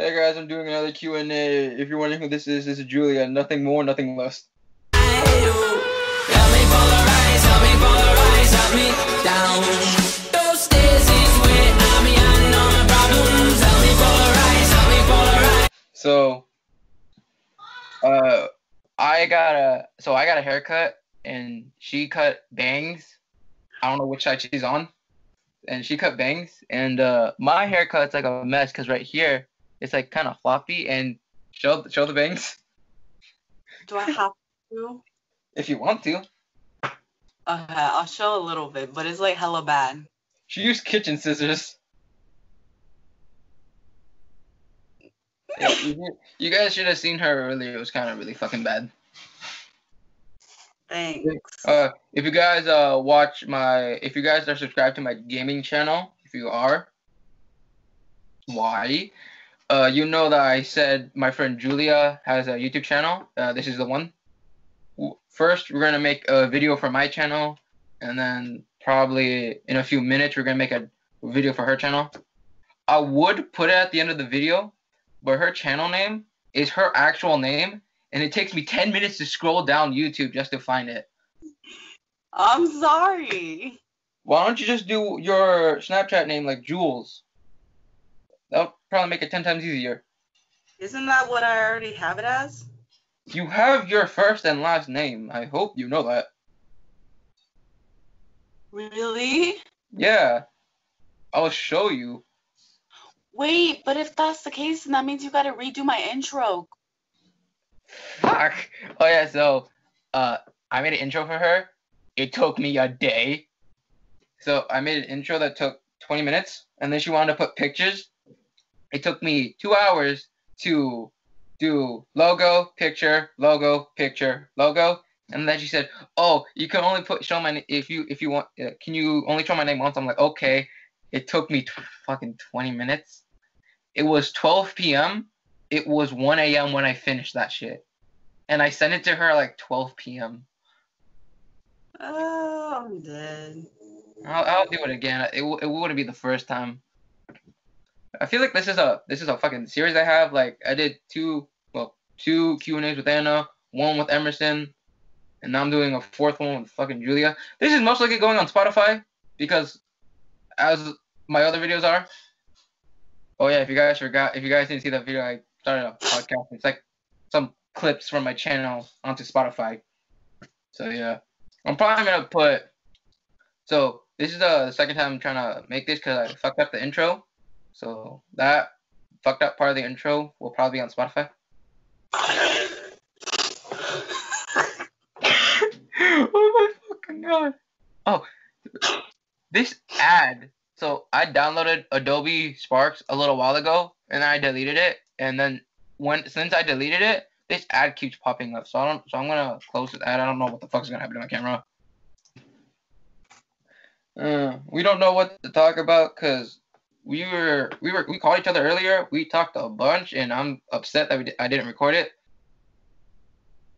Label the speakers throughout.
Speaker 1: Hey guys, I'm doing another Q&A. If you're wondering who this is, this is Julia. Nothing more, nothing less. So, uh, I got a so I got a haircut and she cut bangs. I don't know which side she's on, and she cut bangs and uh my haircut's like a mess because right here it's like kind of floppy and show show the bangs
Speaker 2: Do I have to?
Speaker 1: if you want to.
Speaker 2: Okay, I'll show a little bit, but it's like hella bad.
Speaker 1: She used kitchen scissors. Yeah, you, you guys should have seen her earlier. It was kind of really fucking bad.
Speaker 2: Thanks.
Speaker 1: Uh, if you guys uh watch my, if you guys are subscribed to my gaming channel, if you are, why? Uh, you know that I said my friend Julia has a YouTube channel. Uh, this is the one. First, we're gonna make a video for my channel, and then probably in a few minutes we're gonna make a video for her channel. I would put it at the end of the video, but her channel name is her actual name, and it takes me 10 minutes to scroll down YouTube just to find it.
Speaker 2: I'm sorry.
Speaker 1: Why don't you just do your Snapchat name like Jules? That'll probably make it 10 times easier.
Speaker 2: Isn't that what I already have it as?
Speaker 1: You have your first and last name. I hope you know that.
Speaker 2: Really?
Speaker 1: Yeah. I'll show you.
Speaker 2: Wait, but if that's the case, then that means you gotta redo my intro.
Speaker 1: Fuck. Oh yeah, so uh I made an intro for her. It took me a day. So I made an intro that took 20 minutes and then she wanted to put pictures. It took me 2 hours to do logo, picture, logo, picture, logo. And then she said, "Oh, you can only put show my if you if you want. Uh, can you only show my name once?" I'm like, "Okay." It took me t- fucking 20 minutes. It was 12 p.m. It was 1 a.m. when I finished that shit, and I sent it to her like 12 p.m.
Speaker 2: Oh, I'm dead.
Speaker 1: I'll, I'll do it again. It, w- it wouldn't be the first time. I feel like this is a this is a fucking series I have. Like I did two well two Q and A's with Anna, one with Emerson, and now I'm doing a fourth one with fucking Julia. This is most likely going on Spotify because as my other videos are. Oh yeah, if you guys forgot, if you guys didn't see that video, I started a podcast. It's like some clips from my channel onto Spotify. So yeah, I'm probably gonna put. So this is the second time I'm trying to make this because I fucked up the intro. So that fucked up part of the intro will probably be on Spotify. oh my fucking god! Oh, this ad. So I downloaded Adobe Sparks a little while ago, and I deleted it. And then when since I deleted it, this ad keeps popping up. So I don't. So I'm gonna close this ad. I don't know what the fuck's gonna happen to my camera. Uh, we don't know what to talk about because we were we were we called each other earlier. We talked a bunch, and I'm upset that we I didn't record it.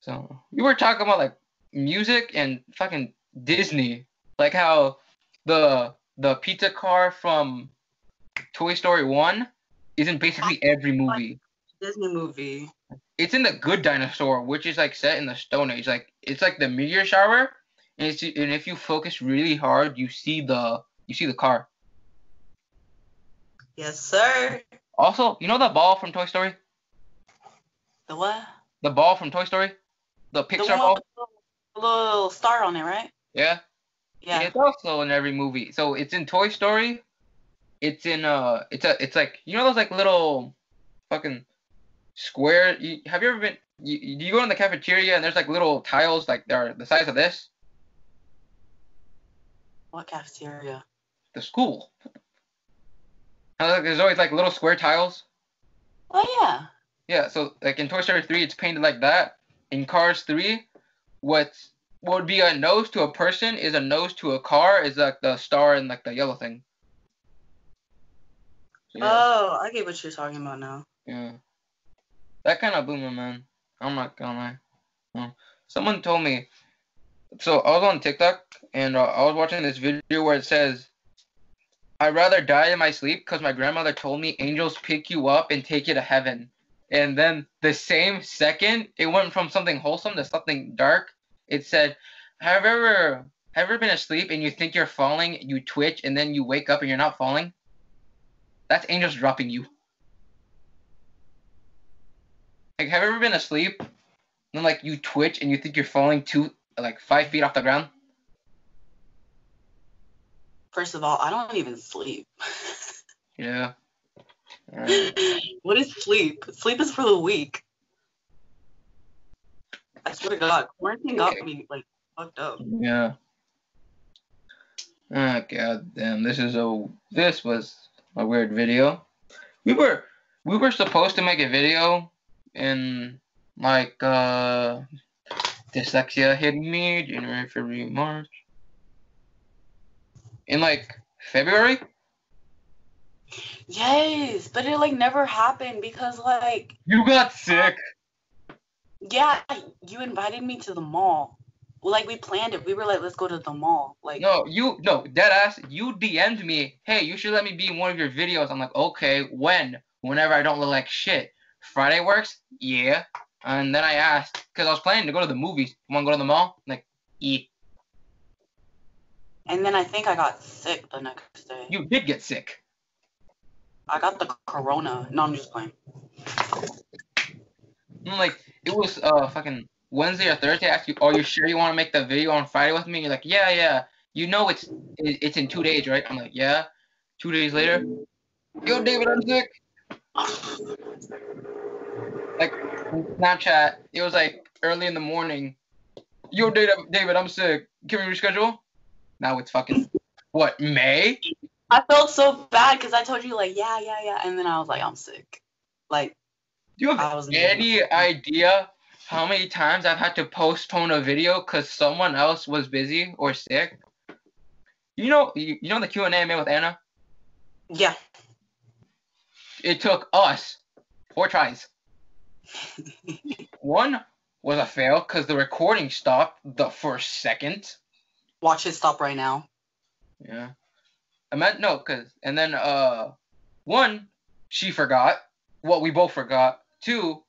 Speaker 1: So we were talking about like music and fucking Disney, like how the the pizza car from Toy Story One is in basically every movie.
Speaker 2: Disney movie.
Speaker 1: It's in the Good Dinosaur, which is like set in the Stone Age. Like it's like the meteor shower, and it's and if you focus really hard, you see the you see the car.
Speaker 2: Yes, sir.
Speaker 1: Also, you know the ball from Toy Story?
Speaker 2: The what?
Speaker 1: The ball from Toy Story? The
Speaker 2: The
Speaker 1: Pixar
Speaker 2: one
Speaker 1: ball?
Speaker 2: with the little, little star on it, right?
Speaker 1: Yeah.
Speaker 2: Yeah.
Speaker 1: It's also in every movie. So it's in Toy Story. It's in uh it's a it's like you know those like little fucking square you, have you ever been you, you you go in the cafeteria and there's like little tiles like they're the size of this?
Speaker 2: What cafeteria?
Speaker 1: The school. Like, there's always like little square tiles.
Speaker 2: Oh yeah.
Speaker 1: Yeah, so like in Toy Story 3 it's painted like that. In Cars 3, what's what would be a nose to a person is a nose to a car is like the star and like the yellow thing. So, yeah,
Speaker 2: Oh, I get what you're talking about now.
Speaker 1: yeah. That kind of blew my man. I'm not gonna lie. Someone told me. So I was on TikTok and uh, I was watching this video where it says, I'd rather die in my sleep because my grandmother told me angels pick you up and take you to heaven. And then the same second, it went from something wholesome to something dark. It said, "Have you ever have ever been asleep and you think you're falling, you twitch, and then you wake up and you're not falling? That's angels dropping you. Like, have you ever been asleep and then like you twitch and you think you're falling two like five feet off the ground?
Speaker 2: First of all, I don't even sleep.
Speaker 1: Yeah. Alright.
Speaker 2: what is sleep? Sleep is for the weak. I swear to God, quarantine got me like fucked up.
Speaker 1: Yeah. Oh god damn, this is a this was a weird video. We were we were supposed to make a video in like uh dyslexia hit me January, February, March. In like February?
Speaker 2: Yes, but it like never happened because like
Speaker 1: You got sick.
Speaker 2: yeah, you invited me to the mall. Well, like we planned it. We were like, let's go to the mall. Like
Speaker 1: No, you no, dead ass, you DM'd me, hey, you should let me be in one of your videos. I'm like, okay, when? Whenever I don't look like shit. Friday works? Yeah. And then I asked, because I was planning to go to the movies. wanna go to the mall? I'm like, eat.
Speaker 2: And then I think I got sick the next day.
Speaker 1: You did get sick.
Speaker 2: I got the corona. No, I'm just playing.
Speaker 1: I'm like, it was uh fucking Wednesday or Thursday. I asked you, are you sure you want to make the video on Friday with me? You're like, yeah, yeah. You know it's it, it's in two days, right? I'm like, yeah. Two days later, yo, David, I'm sick. Like Snapchat, it was like early in the morning. Yo, David, David, I'm sick. Can we reschedule? Now it's fucking what May?
Speaker 2: I felt so bad because I told you like, yeah, yeah, yeah, and then I was like, I'm sick. Like,
Speaker 1: Do you have any idea how many times I've had to postpone a video because someone else was busy or sick? You know, you, you know the Q and A I made with Anna.
Speaker 2: yeah.
Speaker 1: It took us four tries. One was a fail because the recording stopped the first second.
Speaker 2: Watch it stop right now.
Speaker 1: Yeah. I meant no, cause and then uh, one she forgot what we both forgot. Two,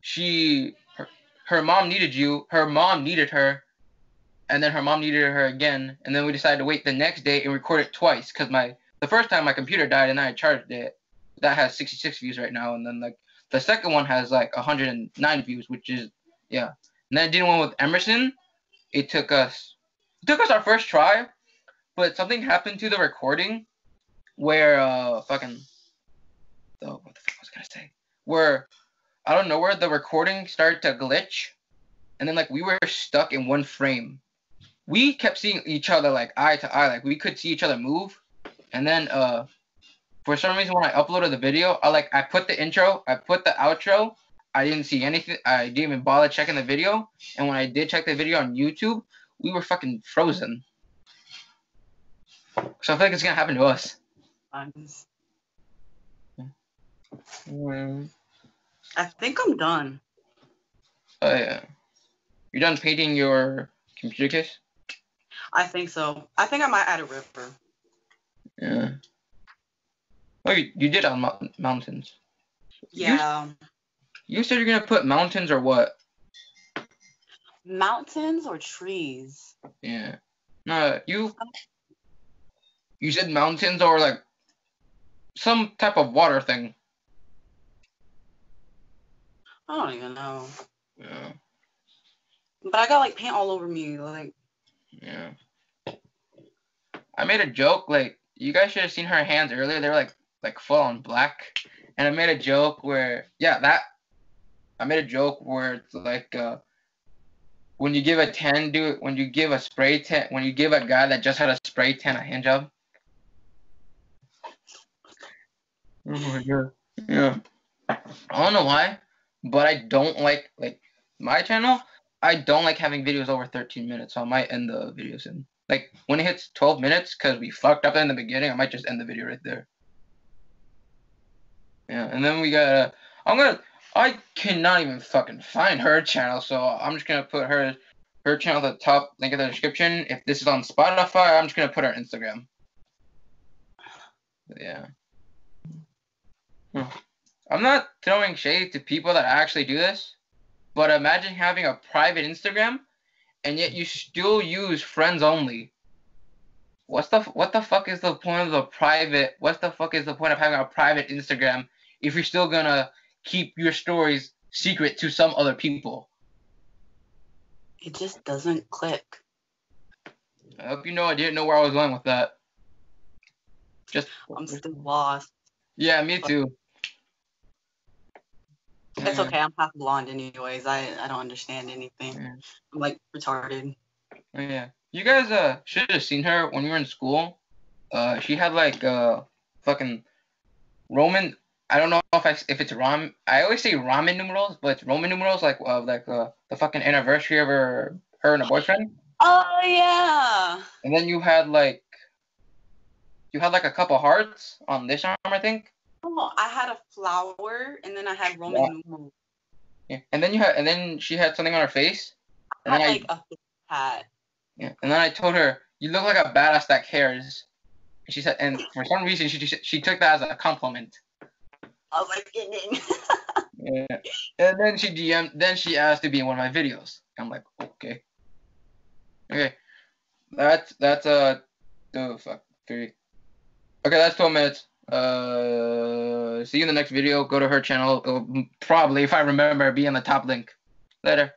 Speaker 1: she her, her mom needed you. Her mom needed her, and then her mom needed her again. And then we decided to wait the next day and record it twice. Cause my the first time my computer died and I charged it. That has 66 views right now, and then like the second one has like 109 views, which is yeah. And then I did one with Emerson. It took us took us our first try, but something happened to the recording where uh fucking oh what the fuck was I gonna say? Where I don't know where the recording started to glitch, and then like we were stuck in one frame. We kept seeing each other like eye to eye, like we could see each other move, and then uh for some reason when I uploaded the video, I like I put the intro, I put the outro, I didn't see anything. I didn't even bother checking the video, and when I did check the video on YouTube, we were fucking frozen. So I feel like it's gonna happen to us.
Speaker 2: I'm just-
Speaker 1: Mm.
Speaker 2: I think I'm done.
Speaker 1: Oh yeah. You done painting your computer case?
Speaker 2: I think so. I think I might add a river.
Speaker 1: Yeah. Oh, you, you did on mou- mountains. You-
Speaker 2: Yeah.
Speaker 1: You said you're gonna put mountains or what?
Speaker 2: Mountains or trees?
Speaker 1: Yeah. No, you. You said mountains or like some type of water thing.
Speaker 2: I don't even know.
Speaker 1: Yeah.
Speaker 2: But I got like paint all over me. Like,
Speaker 1: Yeah. I made a joke like you guys should have seen her hands earlier. They were like like full on black, and I made a joke where yeah that I made a joke where it's like uh when you give a ten do it when you give a spray tan when you give a guy that just had a spray tan a hand job. Oh my god. Yeah. I don't know why, but I don't like like my channel. I don't like having videos over 13 minutes, so I might end the video soon. Like when it hits 12 minutes, cause we fucked up in the beginning, I might just end the video right there. Yeah, and then we got. Uh, I'm gonna. I cannot even fucking find her channel, so I'm just gonna put her her channel at the top link in the description. If this is on Spotify, I'm just gonna put her Instagram. Yeah. Hmm. I'm not throwing shade to people that actually do this, but imagine having a private Instagram and yet you still use friends only. What's the what the fuck is the point of the private? What the fuck is the point of having a private Instagram if you're still gonna keep your stories secret to some other people?
Speaker 2: It just doesn't click.
Speaker 1: I hope you know I didn't know where I was going with that. Just
Speaker 2: I'm still lost.
Speaker 1: yeah, me too.
Speaker 2: It's okay. I'm half blonde, anyways. I I don't understand anything.
Speaker 1: Yeah.
Speaker 2: I'm like retarded.
Speaker 1: Oh, yeah. You guys uh should have seen her when we were in school. Uh, she had like uh fucking Roman. I don't know if I if it's Rom. I always say Roman numerals, but it's Roman numerals like uh, like uh, the fucking anniversary of her her and her boyfriend.
Speaker 2: Oh yeah.
Speaker 1: And then you had like you had like a couple hearts on this arm, I think.
Speaker 2: Oh, I had a flower, and then I had Roman
Speaker 1: Yeah.
Speaker 2: numerals.
Speaker 1: Yeah. And then you had and then she had something on her face.
Speaker 2: I
Speaker 1: And
Speaker 2: had
Speaker 1: then I
Speaker 2: like a hat.
Speaker 1: Yeah. And then I told her, "You look like a badass that cares." And she said, and for some reason, she she, she took that as a compliment.
Speaker 2: "Ding."
Speaker 1: Yeah. And then she DM, then she asked to be in one of my videos. I'm like, okay. Okay. That's that's uh, the fuck three. Okay, that's 12 minutes. Uh, see you in the next video. Go to her channel. It'll probably, if I remember, be in the top link. Later.